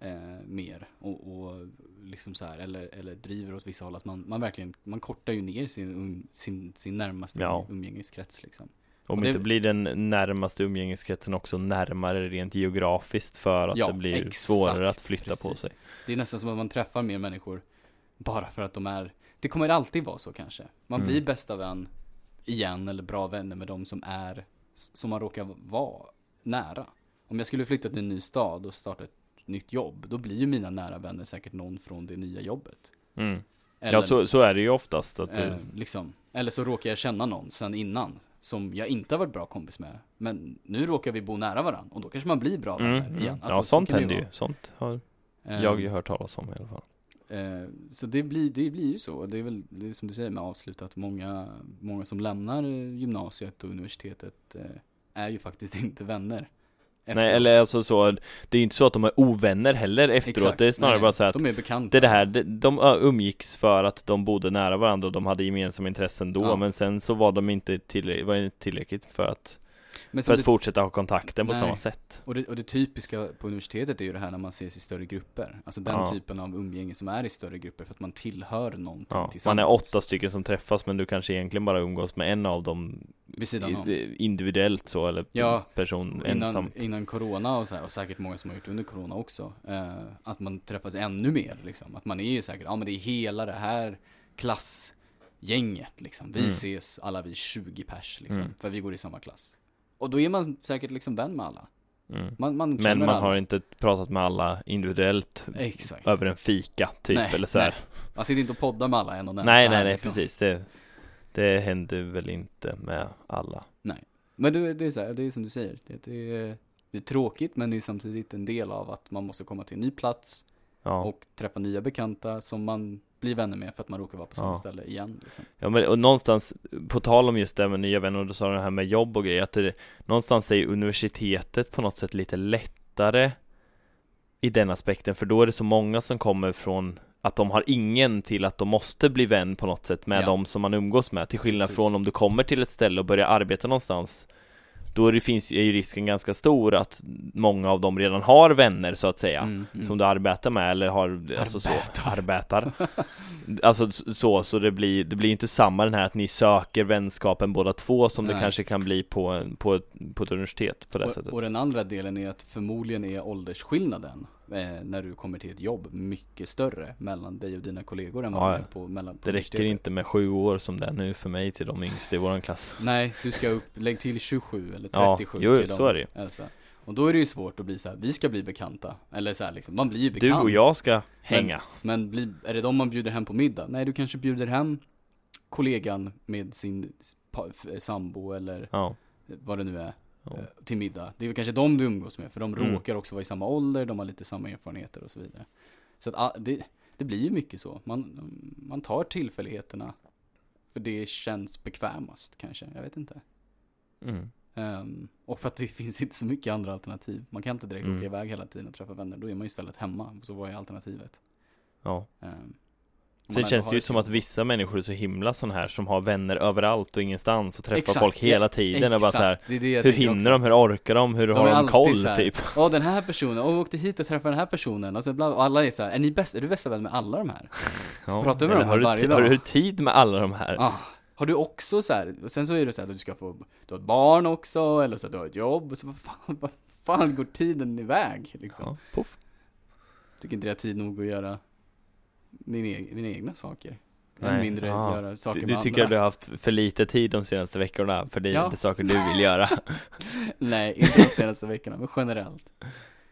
eh, mer och, och liksom så här, eller, eller driver åt vissa håll att man, man verkligen, man kortar ju ner sin, um, sin, sin närmaste Ja. umgängeskrets liksom. Om Och det- inte blir den närmaste umgängeskretsen också närmare rent geografiskt för att Ja, det blir exakt, svårare att flytta på precis. sig Det är nästan som att man träffar mer människor bara för att de är, det kommer alltid vara så kanske. Man Mm. blir bästa vän igen eller bra vänner med de som är, som man råkar vara nära. Om jag skulle flytta till en ny stad och starta ett nytt jobb, då blir ju mina nära vänner säkert någon från det nya jobbet. mm. Eller, Ja så, så är det ju oftast att eh, du, liksom. Eller så råkar jag känna någon sen innan, som jag inte har varit bra kompis med. Men nu råkar vi bo nära varandra, och då kanske man blir bra vänner mm, mm. igen. Alltså, Ja så sånt det händer ju, sånt har Eh, jag ju hört talas om i alla fall Eh, så det blir, det blir ju så. Det är väl det är som du säger med avslutat. Många, många som lämnar eh, gymnasiet och universitetet eh, är ju faktiskt inte vänner. Nej efteråt. eller alltså så, det är ju inte så att de är ovänner heller efteråt Exakt. Det är snarare Nej, bara så att De är bekanta. Det här, de, de umgicks för att de bodde nära varandra och de hade gemensamma intressen då Ja. Men sen så var de inte tillräckligt, var inte tillräckligt för att, Men för att det, fortsätta ha kontakten på Nej. samma sätt och, det, och det typiska på universitetet är ju det här när man ses i större grupper. Alltså den Ja. typen av umgänge som är i större grupper för att man tillhör någonting ja, tillsammans. Man är åtta stycken som träffas men du kanske egentligen bara umgås med en av dem individuellt så eller Ja, person Innan, ensamt innan corona och så här, och säkert många som har gjort under corona också. Eh, att man träffas ännu mer liksom. Att man är ju säkert, ja men det är hela det här klassgänget liksom. Vi Mm. ses alla vi 20 pers liksom. Mm. För vi går i samma klass. Och då är man säkert liksom vän med alla. mm. Man, man Men man alla. har inte pratat med alla individuellt Exakt. över en fika typ Nej, eller så här. nej. Man sitter inte och poddar med alla en och en. Nej här, nej nej liksom. precis det, det händer väl inte med alla Men det, det är så här, det är som du säger. Det, det, är, det är tråkigt men det är samtidigt en del av att man måste komma till en ny plats. Ja, och träffa nya bekanta som man blir vänner med för att man råkar vara på samma Ja. ställe igen. Liksom. ja men och någonstans På tal om just det med nya vänner och du sa det här med jobb och grejer att det, Någonstans är universitetet på något sätt lite lättare I den aspekten för då är det så många som kommer från att de har ingen till att de måste bli vän på något sätt med Ja. de som man umgås med Till skillnad Precis. från om du kommer till ett ställe och börjar arbeta någonstans Då är, det, finns, är ju risken ganska stor att många av dem redan har vänner så att säga Mm, mm. Som du arbetar med eller har, alltså så, Arbetar. arbetar Alltså så, så det blir, det blir inte samma den här att ni söker vänskapen båda två som det Nej. kanske kan bli på, på, ett, på ett universitet på det och, sättet och den andra delen är att förmodligen är åldersskillnaden eh, när du kommer till ett jobb mycket större mellan dig och dina kollegor än vad Ja, på, mellan, på Det räcker inte med sju år som det är nu för mig till de yngsta i våran klass Nej, du ska upp, lägg till 27 eller eller Ja, 37 jo, till så är det. Elsa. Och då är det ju svårt att bli så här, vi ska bli bekanta. Eller så här, liksom, man blir ju Du bekant. och jag ska hänga. Men blir, är det de man bjuder hem på middag? Nej, du kanske bjuder hem kollegan med sin sambo eller Ja. vad det nu är, Ja. till middag. Det är kanske de du umgås med, för de Mm. råkar också vara i samma ålder, de har lite samma erfarenheter och så vidare. Så att ah, det, det blir ju mycket så. Man, man tar tillfälligheterna, för det känns bekvämast kanske, jag vet inte. Mm. Ehm, och för att det finns inte så mycket andra alternativ. Man kan inte direkt Mm. åka iväg hela tiden och träffa vänner, då är man ju istället hemma. Så vad är alternativet? Ja. Om Sen känns det ju ett som att vissa människor är så himla sån här som har vänner överallt och ingenstans och träffar Exakt, folk hela ja, tiden och bara så här, det är det Hur hinner också. de? Hur orkar de? Hur De har är de koll här, typ? Ja den här personen, och vi åkte hit och träffade den här personen och, så bla, och alla är så här, är ni bäst, är du bästa vän med alla de här? Så pratar vi med dem här varje dag. har du tid med alla de här? Ah, har du också så här, och sen så är det så här att du ska få, du har ett barn också, eller så att du har ett jobb, så vad fan, vad fan går tiden iväg liksom? Ja, puff. Tycker inte jag har tid nog att göra min eg- mina egna saker. Än mindre ja. göra saker Du, med du tycker andra. att du har haft för lite tid de senaste veckorna för det är Ja. inte saker du vill göra? Nej, inte de senaste veckorna, men generellt.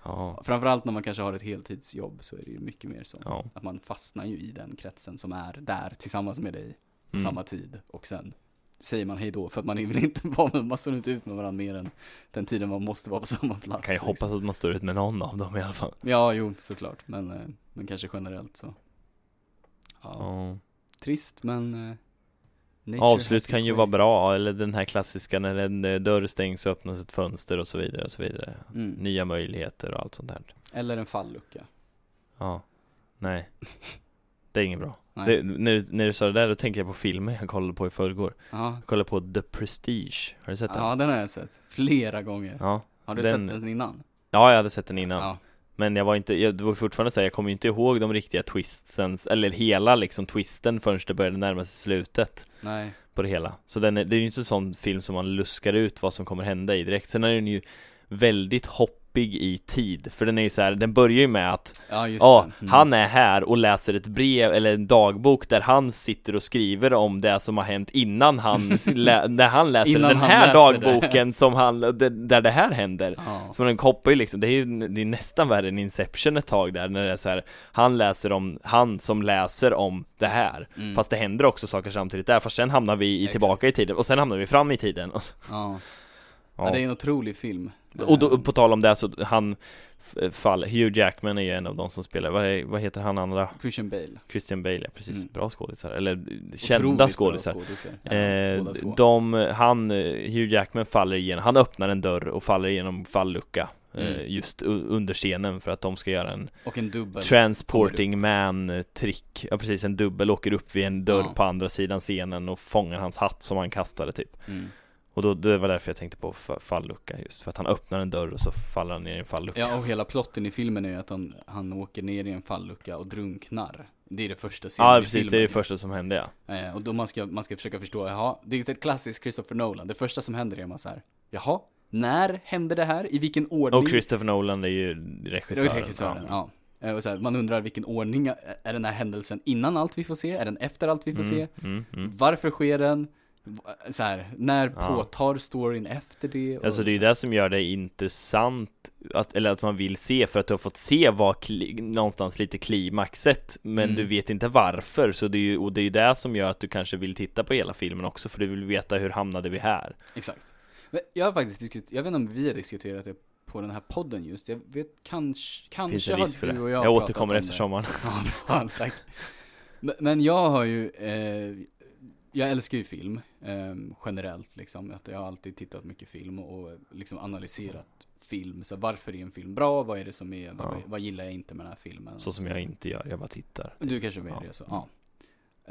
Ja, Framförallt när man kanske har ett heltidsjobb så är det ju mycket mer så. ja. Att man fastnar ju i den kretsen som är där tillsammans med dig på Mm. samma tid. Och sen säger man hej då för att man vill inte vara med, man står inte ut med varandra mer än den tiden man måste vara på samma plats. Kan ju liksom. hoppas att man står ut med någon av dem i alla fall. Ja, jo, såklart. Men, eh, men kanske generellt så. Ja, Ja. trist men eh, Avslut kan ju way. vara bra, eller den här klassiska när en eh, dörr stängs och öppnas ett fönster och så vidare och så vidare. Mm. Nya möjligheter och allt sånt där. Eller en fallucka. Ja, nej. Det är inget bra. Det, när, du- när du sa det där, då tänker jag på filmer jag kollade på i förrgår. Ja. Jag kollade på The Prestige, har du sett den? ja, den har jag sett. Flera gånger. Ja, Har du den- sett den innan? ja jag hade sett den innan. Ja. Men jag var inte, jag, var fortfarande så här, jag kommer ju inte ihåg de riktiga twistsen, eller hela liksom twisten förrän det började närma sig slutet Nej. på det hela. Så den är, det är ju inte en sån film som man luskar ut vad som kommer hända i direkt. Sen är den ju väldigt hoppig i tid, för den är ju så här, den börjar ju med att Ja, just Ja, det. Mm. han är här och läser ett brev eller en dagbok där han sitter och skriver om det som har hänt innan han, lä- när han läser Innan den han här läser det. dagboken som han, där där det här händer. Ja. Så den kopplar ju liksom, det är ju det är nästan värre än Inception ett tag där när det är så här, han läser om, han som läser om det här. Mm. Fast det händer också saker samtidigt där, fast sen hamnar vi i, tillbaka i tiden och sen hamnar vi fram i tiden. Och, så, Ja. Ja. det är en otrolig film. och då, Eh, på tal om det så, han fall, Hugh Jackman är ju en av de som spelar, vad, är, vad heter han andra? Christian Bale. Christian Bale, ja, precis, Mm. bra skådisar, eller Otroligt kända skådisar skådisar. Eh, de, han, Hugh Jackman faller igenom, han öppnar en dörr och faller igenom fallucka eh, Mm. Just under scenen för att de ska göra en Och en dubbel. transporting man eh, trick Ja precis, en dubbel åker upp vid en dörr Ja. på andra sidan scenen och fångar hans hatt som han kastade typ Mm. Och då, det var därför jag tänkte på fa- fallucka just för att han öppnar en dörr och så faller han ner i en fallucka Ja, och hela plotten i filmen är ju att han, han åker ner i en fallucka och drunknar. Det är det första scenen Ja i precis, filmen. det är det första som hände ja Eh, och då man ska, man ska försöka förstå, jaha, det är ett klassiskt Christopher Nolan. Det första som händer är man så här, jaha, när hände det här? I vilken ordning? Och Christopher Nolan är ju regissören, regissören, ja. Eh, Och så här, man undrar vilken ordning, är- den här händelsen innan allt vi får se? Är den efter allt vi får se? Mm, mm, mm. Varför sker den? V- Så här, när Ja. påtar storyn efter det? Alltså det är ju här. det som gör det intressant, att, eller att man vill se för att du har fått se vad kli, någonstans lite klimaxet Men Mm. du vet inte varför, så det är ju, och det är ju det som gör att du kanske vill titta på hela filmen också för du vill veta hur hamnade vi här? Exakt. Men jag har faktiskt diskuterat, jag vet inte om vi har diskuterat det på den här podden just. Jag vet kanske, kanske Finns en risk för det? och Jag, jag, återkommer om efter sommaren Ja, bra, tack. Men, men jag har ju, eh, jag älskar ju film, eh, generellt liksom. Att jag har alltid tittat mycket film och liksom analyserat film. Så varför är en film bra? Vad är det som är, vad, Ja. vad gillar jag inte med den här filmen? Så som jag inte gör, jag bara tittar Du kanske med Ja. det så, ja.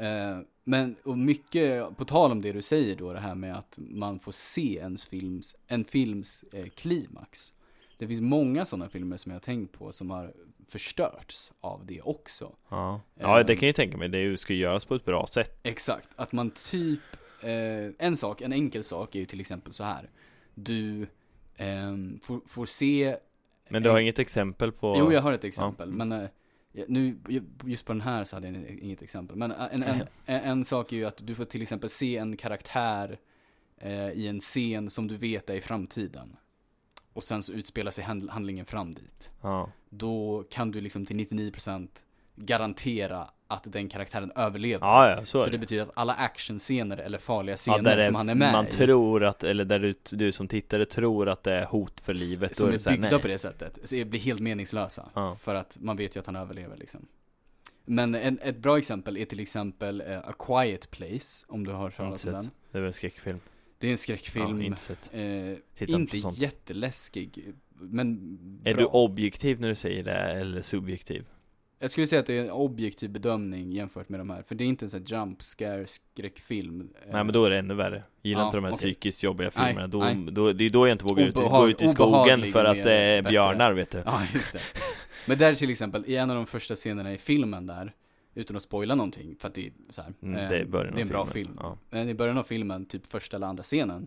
Eh, men, och mycket, på tal om det du säger då, det här med att man får se ens films, en films eh, klimax. Det finns många sådana filmer som jag har tänkt på som har förstörts av det också. Ja, ja det Ehm. kan jag tänka mig, det ska ju göras på ett bra sätt Exakt, att man typ, eh, en sak, en enkel sak är ju till exempel så här. Du ehm, får, får se Men du har inget exempel på Jo, jag har ett exempel, Ja. men eh, nu, just på den här så hade jag inget exempel. Men eh, en, en, en, en sak är ju att du får till exempel se en karaktär eh, i en scen som du vet är i framtiden. Och sen så utspelar sig hand- handlingen fram dit. Ja, Då kan du liksom till 99% garantera att den karaktären överlever. ja, ja så, så det det. betyder att alla actionscener eller farliga Ja, scener där som han är med man i, tror att, eller där du, du som tittare tror att det är hot för livet, som är är byggda nej. på det sättet, så det blir helt meningslösa. Ja. För att man vet ju att han överlever liksom. Men en, ett bra exempel är till exempel eh, A Quiet Place, om du har hört talas om den. Det är väl en skräckfilm? Det är en skräckfilm, Ja, inte eh, inte på sånt. jätteläskig, men Är bra. du objektiv när du säger det, eller subjektiv? Jag skulle säga att det är en objektiv bedömning jämfört med de här, för det är inte en sån här jump scare skräckfilm. Eh, Nej men då är det ännu värre. Gillar Ja, inte de här okej. psykiskt jobbiga filmerna. Då, nej. då, det är då jag inte vågar ut, Obehag- gå ut i skogen för är att det är mer bättre. björnar vet du. Ja, just det. Men där till exempel, i en av de första scenerna i filmen där, utan att spoila någonting, för att det är så här, Mm, eh, det är det är en bra filmen. film. Ja. Men i början av filmen, typ första eller andra scenen,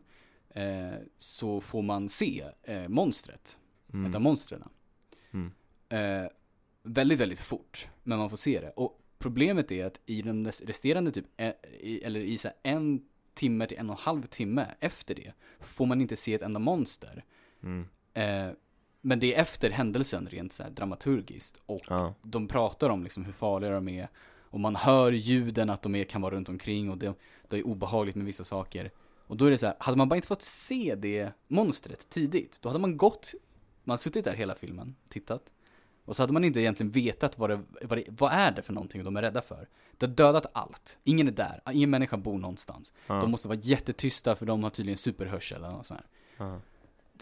eh, så får man se eh, monstret, ett av Mm. monstren. Mm. Eh, väldigt, väldigt fort, men man får se det. Och problemet är att i den resterande typ, eh, eller i så en timme till en och en halv timme efter det, får man inte se ett enda monster. Mm. Men det är efter händelsen rent så dramaturgiskt. Och Ja. de pratar om liksom hur farliga de är. Och man hör ljuden att de är, kan vara runt omkring och det, det är obehagligt med vissa saker. Och då är det så här, hade man bara inte fått se det monstret tidigt, då hade man gått, man har suttit där hela filmen, tittat. Och så hade man inte egentligen vetat vad det, vad det, vad är det för någonting de är rädda för. Det har dödat allt. Ingen är där, ingen människa bor någonstans. Ja. De måste vara jättetysta för de har tydligen superhörsel eller något sånt här. Ja.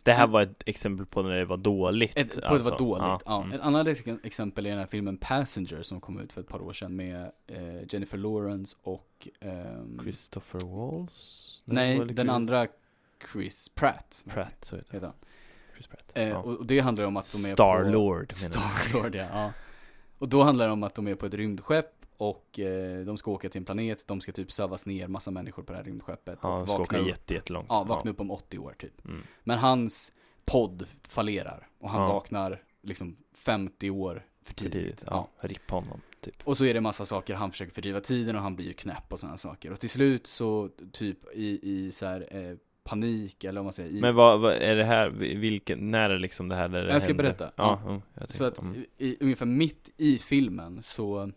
Det här var ett exempel på när det var dåligt. Ett, på alltså. det var dåligt. Ja. Mm. Ett annat ex- exempel är den här filmen Passenger som kom ut för ett par år sedan med eh, Jennifer Lawrence och ehm, Christopher Walls? Nej, var det den Chris- andra Chris Pratt Pratt, så heter han. Chris Pratt. Eh, ja. och, det handlar om att de är på Star-Lord menar jag. Star-Lord ja, ja. Och då handlar det om att de är på ett rymdskepp och eh, de ska åka till en planet, de ska typ sövas ner massa människor på det här rymdskeppet Ja, och de ska åka upp, jätte, jättelångt. ja, vakna upp om 80 år typ. Mm. Men hans podd fallerar och han Ja. vaknar liksom 50 år för För tidigt. tidigt. Ja, rippa honom, typ. Och så är det massa saker, han försöker fördriva tiden och han blir ju knäpp och sådana saker. Och till slut så, typ i, i så här, eh, panik, eller vad man säger, i, Men vad, vad är det här, vilken, när är liksom det här där det Jag ska händer? berätta. Ja, Ja. mm, jag Så att mm. i, ungefär mitt i filmen så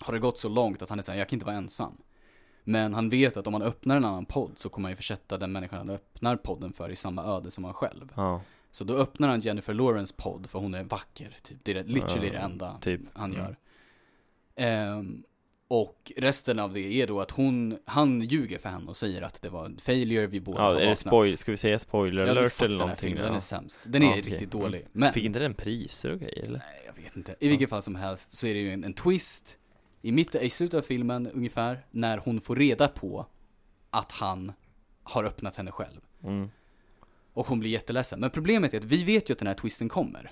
har det gått så långt att han är såhär, jag kan inte vara ensam. Men han vet att om han öppnar en annan podd så kommer han ju försätta den människan han öppnar podden för i samma öde som han själv. Ja, Så då öppnar han Jennifer Lawrence podd för hon är vacker, typ. Det är literally Ja, det enda typ. han Mm. gör. Ehm, och resten av det är då att hon, han ljuger för henne och säger att det var en failure, vi båda ja har vaknat. spoil, ska vi säga spoiler alert fått eller den någonting? filmen, den Ja. är sämst. Den Ja, är okej. riktigt Mm. dålig. Men, Fick inte den priser och grejer eller? nej jag vet inte. I vilket fall som helst så är det ju en, en twist i, mitt, i slutet av filmen ungefär, när hon får reda på att han har öppnat henne själv. Mm. Och hon blir jätteledsen. Men problemet är att vi vet ju att den här twisten kommer.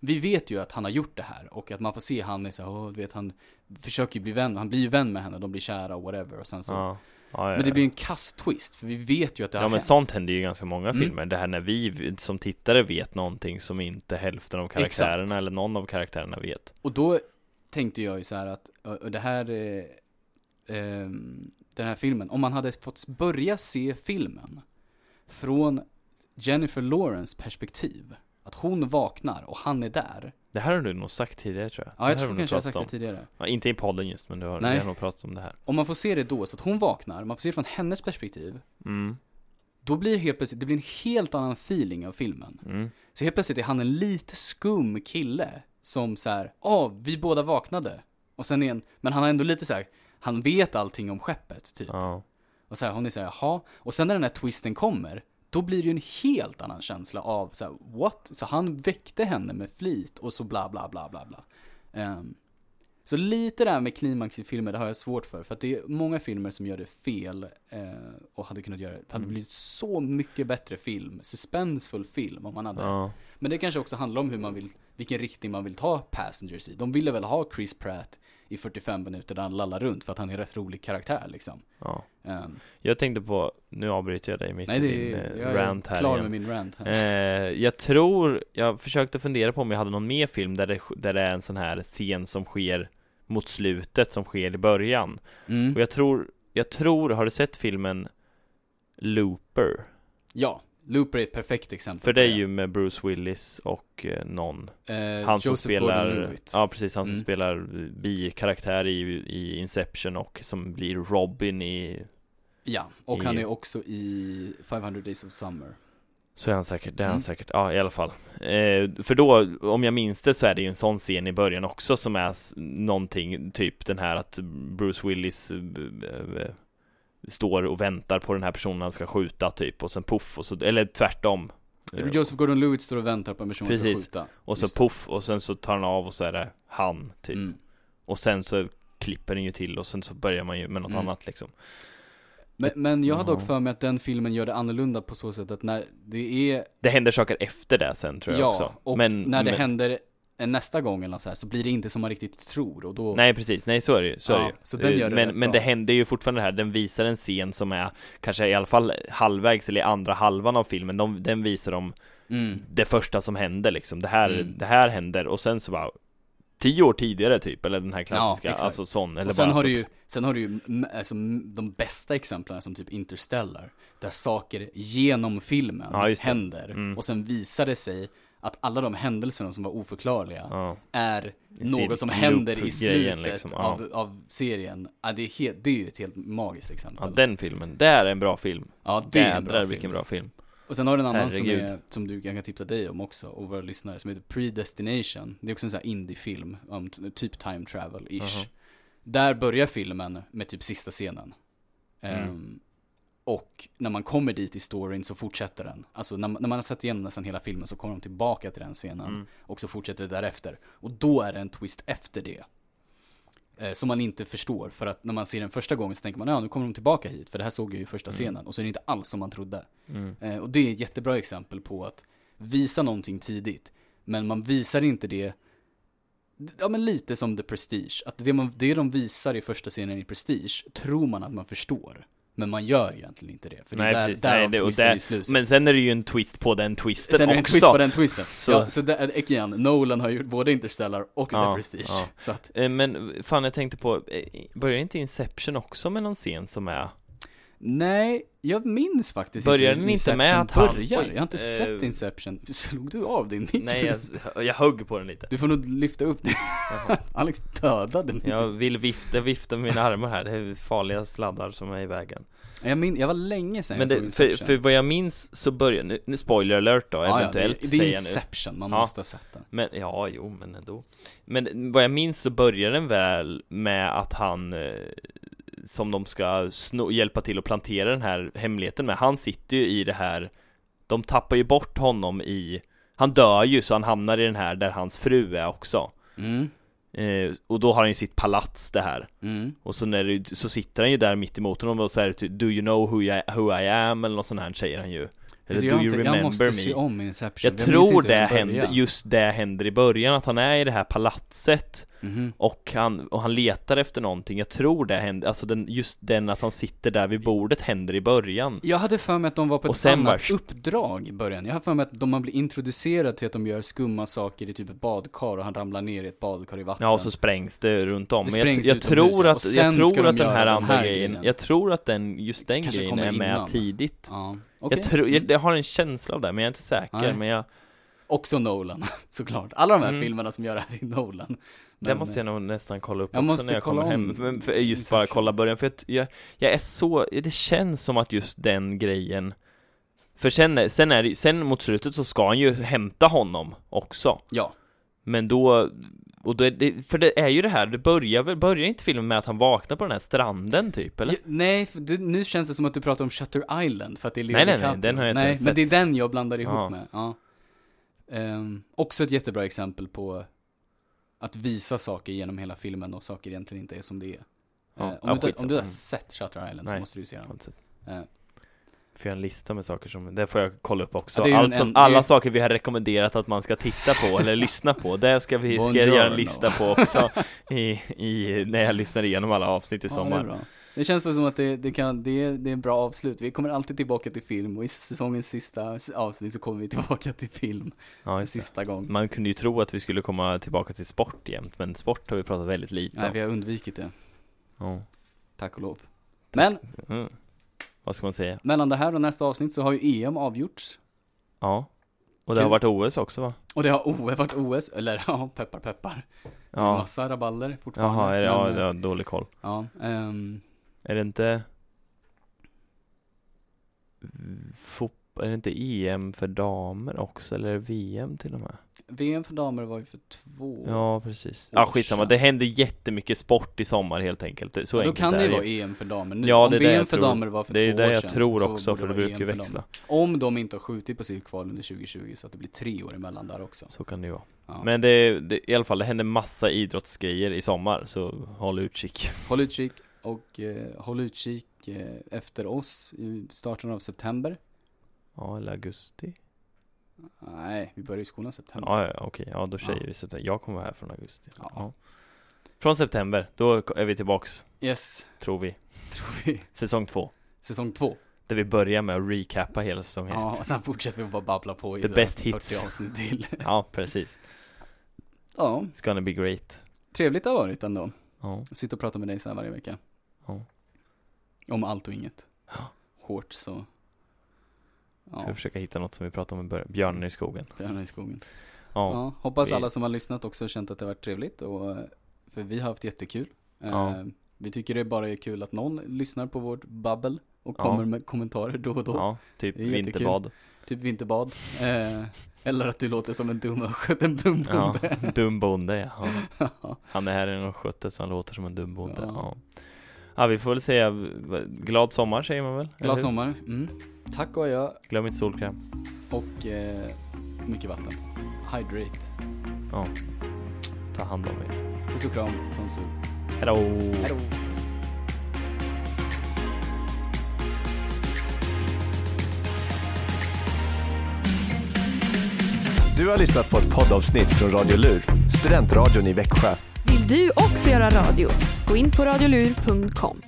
Vi vet ju att han har gjort det här och att man får se han är så här, åh, du vet han försöker ju bli vän, han blir ju vän med henne, de blir kära och whatever och sen så. Ja. Ja, ja, Men det ja. blir en kass twist, för vi vet ju att det Ja har men hänt. sånt händer ju i ganska många Mm. filmer, det här när vi som tittare vet någonting som inte hälften av karaktärerna Exakt. eller någon av karaktärerna vet Och då tänkte jag ju så här att, och det här, eh, ehm, den här filmen, om man hade fått börja se filmen från Jennifer Lawrence perspektiv, att hon vaknar och han är där. Det här har du nog sagt tidigare tror jag Ja, Det jag tror kanske jag har sagt det om. tidigare. ja, Inte i podden just, men du har, Nej. har nog pratat om det här Om man får se det då, så att hon vaknar, man får se det från hennes perspektiv, Mm, då blir det helt plötsligt, det blir en helt annan feeling av filmen. mm, Så helt plötsligt är han en lite skum kille som så här, åh, vi båda vaknade. Och sen en, men han har ändå lite så här, han vet allting om skeppet typ. ja, Och så här, hon är så här, jaha. Och sen när den här twisten kommer, då blir det ju en helt annan känsla av så här, what? Så han väckte henne med flit och så bla bla bla bla bla. Ehm, så lite där med klimax i filmer, det har jag svårt för. För att det är många filmer som gör det fel eh, och hade kunnat göra det. Det hade Mm. blivit så mycket bättre film, suspensfull film om man hade. ja, Men det kanske också handlar om hur man vill, vilken riktning man vill ta Passengers i. De ville väl ha Chris Pratt i 45 minuter där han lallar runt för att han är en rätt rolig karaktär liksom. ja Ehm, Jag tänkte på, nu avbryter jag dig mitt nej, i det din är, eh, jag rant är här klar igen. med min rant här. Eh, jag tror, jag försökte fundera på om jag hade någon mer film där det, där det är en sån här scen som sker mot slutet som sker i början. Mm. Och jag tror, jag tror, har du sett filmen Looper. Ja, Looper är ett perfekt exempel För det är ju med Bruce Willis och eh, någon. eh, Han som Joseph spelar, Gordon-Levitt. ja precis, han som Mm. spelar bi-karaktär i, i Inception och som blir Robin i Ja, och i- han är också i 500 Days of Summer. Så är han säkert, det är han Mm. säkert, ja i alla fall eh, För då, om jag minns det så är det ju en sån scen i början också som är någonting, typ den här att Bruce Willis eh, eh, Står och väntar på den här personen han ska skjuta typ och sen puff och så, eller tvärtom Joseph Gordon-Levitt står och väntar på en person som ska Precis. skjuta. Och så just puff och sen så tar han av och så är det han typ Mm. Och sen så klipper den ju till och sen så börjar man ju med något Mm. annat liksom Men, men jag har dock Ja. för mig att den filmen gör det annorlunda på så sätt att när det är, Det händer saker efter det sen tror jag ja, också och men, när det men, händer nästa gång eller så här, så blir det inte som man riktigt tror och då Nej precis, nej så är det ju, så Ja, är det ju. så den gör det Men, men bra. det händer ju fortfarande det här, den visar en scen som är Kanske i alla fall halvvägs eller i andra halvan av filmen, de, den visar dem mm. det första som händer liksom Det här, Mm. det här händer och sen så bara Tio år tidigare typ, eller den här klassiska, exakt. alltså sån eller Och sen bara har, du ju, sen har du ju alltså, de bästa exemplen som typ Interstellar, där saker genom filmen Ja, händer, Mm. och sen visar det sig att alla de händelserna som var oförklarliga Ja, är något som händer i slutet liksom, ja. av, av serien. Ja, det, är helt, det är ju ett helt magiskt exempel. ja den filmen, det är en bra film Ja, det är en Jädrar bra film. vilken bra film Och sen har du en annan som, är, som du jag kan tipsa dig om också, och våra lyssnare, som heter Predestination. Det är också en sån här indie-film, typ time travel-ish. Jaha. Där börjar filmen med typ sista scenen. Mm. Ehm, och när man kommer dit i storyn så fortsätter den. Alltså när man, när man har sett igenom nästan hela filmen så kommer de tillbaka till den scenen. Mm. Och så fortsätter det därefter. Och då är det en twist efter det. Eh, som man inte förstår, för att när man ser den första gången så tänker man ja nu kommer de tillbaka hit, för det här såg jag ju i första Mm. scenen. Och så är det inte alls som man trodde. Mm. Eh, och det är ett jättebra exempel på att visa någonting tidigt, men man visar inte det Ja men lite som The Prestige, att det, man, det de visar i första scenen i Prestige tror man att man förstår Men man gör egentligen inte det, för det är där, precis. där Nej, det- och där- i slutet Men sen är det ju en twist på den twisten Sen är det en också twist på den twisten Så- Ja, så där, igen, Nolan har gjort både Interstellar och Ja, The Prestige ja. Så att, Eh, Men fan jag tänkte på, eh, börjar inte Inception också med någon scen som är nej, jag minns faktiskt Börjar inte den inte med Inception att han- börjar, jag har inte eh, sett Inception. Slog du av din mick? Nej jag, jag högg på den lite. Du får nog lyfta upp det. Jaha. Alex dödade mig. Jag vill vifta, vifta med mina armar här, det är farliga sladdar som är i vägen. Jag, min, jag var länge sedan Men jag såg det, för, Inception. för vad jag minns så börjar, nu, nu spoiler alert då, Ja, ja, eventuellt det, det är nu. Inception, man Ja. måste ha sett den. Men, ja, jo, men ändå. Men vad jag minns så börjar den väl med att han eh, Som de ska sno, hjälpa till att plantera den här hemligheten med. Han sitter ju i det här De tappar ju bort honom i Han dör ju så han hamnar i den här där hans fru är också. Mm, eh, Och då har han ju sitt palats det här. Mm. Och så, när det, så sitter han ju där mitt emot honom och det typ Do you know who I, who I am? Eller något sånt här säger han ju Eller Alltså, do jag, har you inte, jag måste remember se me? om Inception. Jag minns tror det börjar. just det händer i början, att han är i det här palatset Mhm. och han, och han letar efter någonting, jag tror det händer, alltså den, just den att han sitter där vid bordet händer i början. Jag hade för mig att de var på ett annat bara- uppdrag i början. Jag har för mig att de har blivit introducerade till att de gör skumma saker i typ ett badkar och han ramlar ner i ett badkar i vatten. Ja och så sprängs det runt om. Det Men jag, jag tror att, jag tror att den här andra grejen, jag tror att den, just den Kanske grejen är med innan. tidigt. Ja, okej. Jag tror, jag, Mm. jag har en känsla av det, men jag är inte säker, Nej. men jag Också Nolan, såklart. Alla de här Mm. filmerna som gör det här i Nolan. Det Men, måste jag nog nästan kolla upp Jag också när jag kommer hem. om Men för just bara kolla början, för jag, jag är så, det känns som att just den grejen För sen, sen är det, sen mot slutet så ska han ju hämta honom också. Ja, Men då, och då är det, för det är ju det här, det börjar väl, börjar inte filmen med att han vaknar på den här stranden typ, eller? Ja, nej, du, nu känns det som att du pratar om Shutter Island för att det är Leo Nej, nej, nej, den har jag inte Nej, ens men det är den jag blandar ihop Ja. med, ja. Ehm, Också ett jättebra exempel på att visa saker genom hela filmen och saker egentligen inte är som det är. Ja, ja, om, du, om du har sett Shutter Island så Nej. måste du se den. Jag jag en lista med saker som, det får jag kolla upp också. Ja, ju Allt som, en- alla är- saker vi har rekommenderat att man ska titta på eller lyssna på, det ska vi, ska jag göra en lista på också i, i, när jag lyssnar igenom alla avsnitt i Ja, sommar. bra. det känns väl som att det, det, kan, det, är, det är en bra avslut. Vi kommer alltid tillbaka till film och i säsongens sista avsnitt så kommer vi tillbaka till film. Ja, sista gång. Man kunde ju tro att vi skulle komma tillbaka till sport jämt, men sport har vi pratat väldigt lite Nej, om. vi har undvikit det. Ja. Tack och lov. Men, Mm. Vad ska man säga? Mellan det här och nästa avsnitt så har ju EM avgjorts. Ja. Och det har Kul. varit OS också va? Och det har OS varit OS, eller ja, peppar peppar. Ja. Massa rabalder fortfarande. Jaha, är det, ja, men, jag har dålig koll. ja, ehm, Är det inte fot... är det inte EM för damer också, eller är det VM till och med? VM för damer var ju för två. Ja, precis. År Ja, skitsamma. sedan. Det händer jättemycket sport i sommar helt enkelt. Så Ja, då kan det är ju vara EM för damer nu. Ja, Om det är det VM jag för tror. damer var för Det är två det år jag sedan, tror så också, för det brukar ju för växla. Om de inte har skjutit på sitt kval under 2020 så att det blir tre år emellan där också. Så kan det ju vara. Ja. Men det, det, i alla fall, det händer massa idrottsgrejer i sommar, så håll utkik. Håll utkik och eh, håll utkik eh, efter oss i starten av september. Ja, eller augusti. Nej, vi börjar ju skolan i september. Ja, ja, okej. Ja, då säger Ja. vi september. Jag kommer vara här från augusti. Ja. Ja. Från september, då är vi tillbaks, Yes, tror vi. tror vi. Säsong två. Säsong två. Där vi börjar med att recappa hela säsong Ja, och sen fortsätter vi bara babbla på i The best 40 hits. avsnitt till. Ja, precis. Ja, It's gonna be great. trevligt det har varit ändå. Ja, Sitta och prata med dig så här varje vecka. ja. Om allt och inget. Ja. Hårt så. Ja, Ska försöka hitta något som vi pratade om i början. Björnen i skogen. björnar i skogen. Ja. Ja, hoppas vi- alla som har lyssnat också har känt att det har varit trevligt och eh, för vi har haft jättekul. Eh, Ja. Vi tycker det bara är kul att någon lyssnar på vårt babbel och Ja. kommer med kommentarer då och då. Ja, typ vinterbad. Typ vinterbad. Eh, eller att du låter som en dum östgöte, en dum Ja, bonde. dum bonde ja. Ja. Han är här i någon skötte så han låter som en dum bonde. Ja. Ja. vi får väl säga glad sommar säger man väl? Glad sommar. Mm. Tack och adjö Glöm inte solkräm. och eh, mycket vatten. Hydrate. Ja. Ta hand om er. Puss och kram från Sul. Hejdå! Hejdå! Du har lyssnat på ett poddavsnitt från Radio Lur, studentradion i Växjö. Vill du också göra radio? Gå in på radiolur.com.